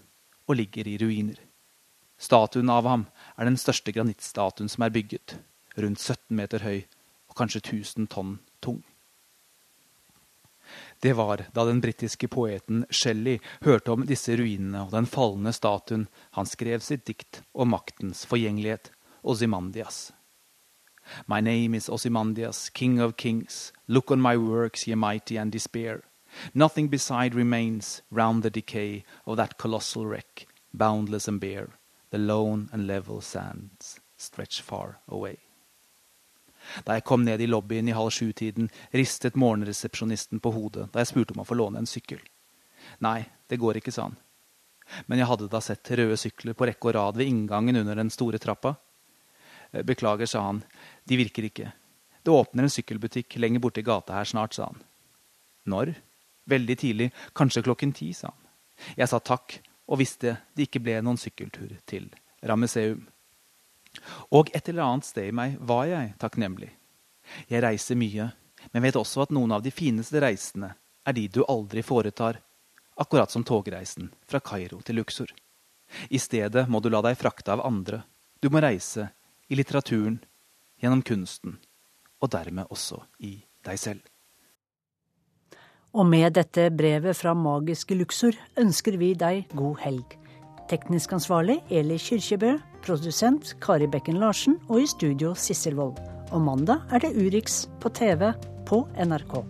og ligger i ruiner. Statuen av ham er den største granittstatuen som er bygget, rundt 17 meter høy og kanskje 1000 tonn tung. Det var da den britiske poeten Shelley hørte om disse ruinene og den falne statuen, han skrev sitt dikt om maktens forgjengelighet, Ozymandias. My name is Ozymandias, king of kings. Look on my works, ye mighty, and despair. Nothing beside remains round the decay of that colossal wreck, boundless and bare. The lone and level sands stretch far away. Da jeg kom ned i lobbyen i halv sju-tiden, ristet morgenresepsjonisten på hodet da jeg spurte om å få låne en sykkel. Nei, det går ikke, sa han. Men jeg hadde da sett røde sykler på rekke og rad ved inngangen under den store trappa. Beklager, sa han, de virker ikke. Det åpner en sykkelbutikk lenger borte i gata her snart, sa han. Når? Veldig tidlig, kanskje klokken ti, sa han. Jeg sa takk, og visste det ikke ble noen sykkeltur til Rammeseum. Og et eller annet sted i meg var jeg takknemlig. Jeg reiser mye, men vet også at noen av de fineste reisene er de du aldri foretar, akkurat som togreisen fra Kairo til Luxor. I stedet må du la deg frakte av andre. Du må reise i litteraturen, gjennom kunsten, og dermed også i deg selv. Og med dette brevet fra Magiske Luxor ønsker vi deg god helg. Teknisk ansvarlig Eli Kyrkjebø, produsent Kari Bekken Larsen og i studio Sissel Wold. Og mandag er det Urix på TV på NRK.